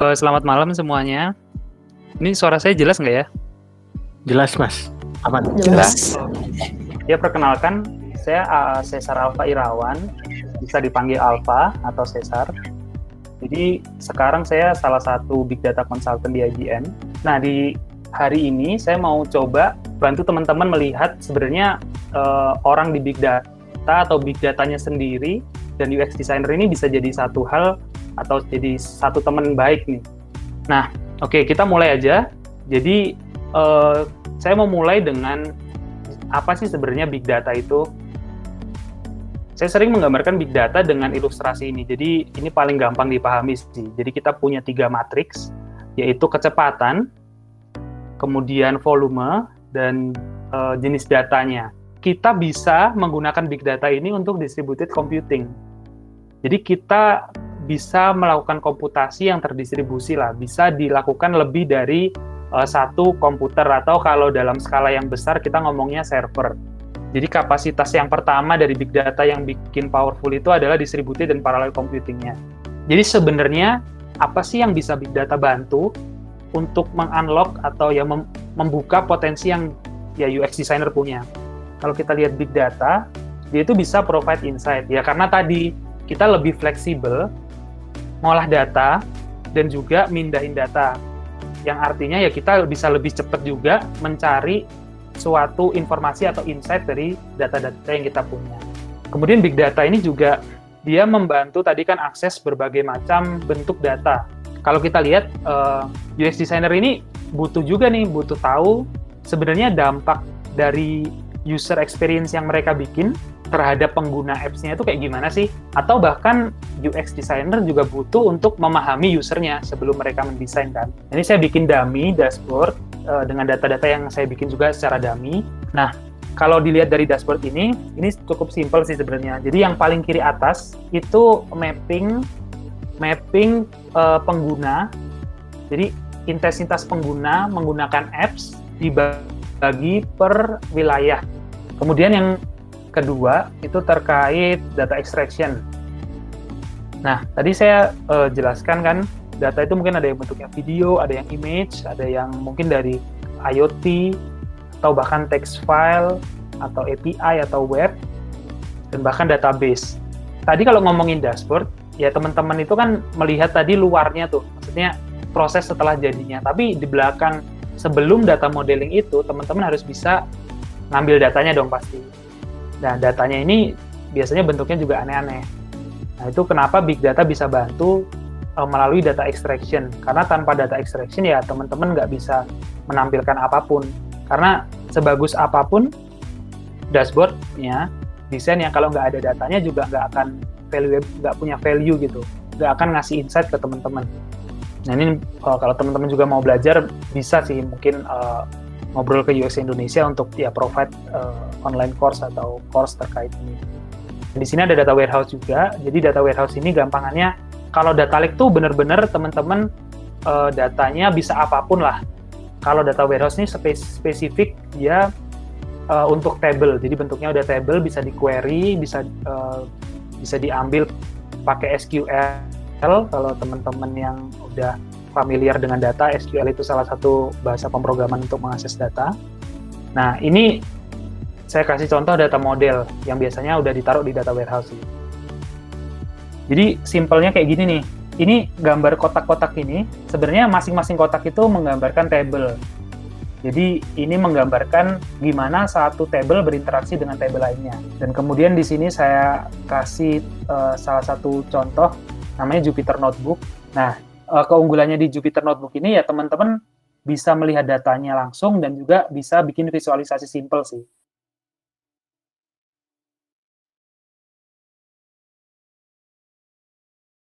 Uh, selamat malam semuanya. Ini suara saya jelas nggak ya? Jelas, Mas. Aman. Jelas. Ya, perkenalkan, saya uh, Cesar Alfa Irawan, bisa dipanggil Alfa atau Cesar. Jadi sekarang saya salah satu Big Data Consultant di IBM. Nah, di hari ini saya mau coba bantu teman-teman melihat sebenarnya uh, orang di Big Data atau Big Datanya sendiri dan UX Designer ini bisa jadi satu hal atau jadi satu teman baik nih. Nah, oke okay, kita mulai aja. Jadi uh, saya mau mulai dengan apa sih sebenarnya big data itu? Saya sering menggambarkan big data dengan ilustrasi ini. Jadi ini paling gampang dipahami sih. Jadi kita punya tiga matriks, yaitu kecepatan, kemudian volume, dan uh, jenis datanya. Kita bisa menggunakan big data ini untuk distributed computing. Jadi kita bisa melakukan komputasi yang terdistribusi lah, bisa dilakukan lebih dari uh, satu komputer atau kalau dalam skala yang besar kita ngomongnya server. Jadi kapasitas yang pertama dari big data yang bikin powerful itu adalah distributed dan parallel computingnya. Jadi sebenarnya apa sih yang bisa big data bantu untuk mengunlock atau ya mem membuka potensi yang ya UX designer punya. Kalau kita lihat big data, dia itu bisa provide insight ya karena tadi kita lebih fleksibel ngolah data dan juga mindahin data yang artinya ya kita bisa lebih cepat juga mencari suatu informasi atau insight dari data-data yang kita punya. Kemudian big data ini juga dia membantu tadi kan akses berbagai macam bentuk data. Kalau kita lihat uh, eh, UX designer ini butuh juga nih butuh tahu sebenarnya dampak dari user experience yang mereka bikin terhadap pengguna apps-nya itu kayak gimana sih? Atau bahkan UX designer juga butuh untuk memahami usernya sebelum mereka mendesain kan. Ini saya bikin dummy dashboard uh, dengan data-data yang saya bikin juga secara dummy. Nah, kalau dilihat dari dashboard ini, ini cukup simpel sih sebenarnya. Jadi yang paling kiri atas itu mapping mapping uh, pengguna. Jadi intensitas pengguna menggunakan apps dibagi per wilayah. Kemudian yang kedua itu terkait data extraction. Nah, tadi saya uh, jelaskan kan data itu mungkin ada yang bentuknya video, ada yang image, ada yang mungkin dari IoT atau bahkan text file atau API atau web dan bahkan database. Tadi kalau ngomongin dashboard, ya teman-teman itu kan melihat tadi luarnya tuh, maksudnya proses setelah jadinya. Tapi di belakang sebelum data modeling itu, teman-teman harus bisa ngambil datanya dong pasti Nah, datanya ini biasanya bentuknya juga aneh-aneh. Nah, itu kenapa big data bisa bantu uh, melalui data extraction. Karena tanpa data extraction ya teman-teman nggak bisa menampilkan apa pun. Karena sebagus apa pun dashboardnya, desain yang kalau nggak ada datanya juga nggak akan value nggak punya value gitu, nggak akan ngasih insight ke teman-teman. Nah ini uh, kalau teman-teman juga mau belajar bisa sih mungkin uh, ngobrol ke UX Indonesia untuk ya provide uh, online course atau course terkait ini. Di sini ada data warehouse juga. Jadi data warehouse ini gampangannya kalau data lake tuh benar-benar teman-teman uh, datanya bisa apa pun lah. Kalau data warehouse ini spesifik dia uh, untuk table. Jadi bentuknya udah table bisa di query, bisa uh, bisa diambil pakai SQL kalau teman-teman yang udah familiar dengan data, SQL itu salah satu bahasa pemrograman untuk mengakses data. Nah, ini saya kasih contoh data model yang biasanya udah ditaruh di data warehouse. Jadi simpelnya kayak gini nih. Ini gambar kotak-kotak ini sebenarnya masing-masing kotak itu menggambarkan table. Jadi ini menggambarkan gimana satu table berinteraksi dengan table lainnya. Dan kemudian di sini saya kasih uh, salah satu contoh namanya Jupyter Notebook. Nah, uh, keunggulannya di Jupyter Notebook ini ya teman-teman bisa melihat datanya langsung dan juga bisa bikin visualisasi simple sih.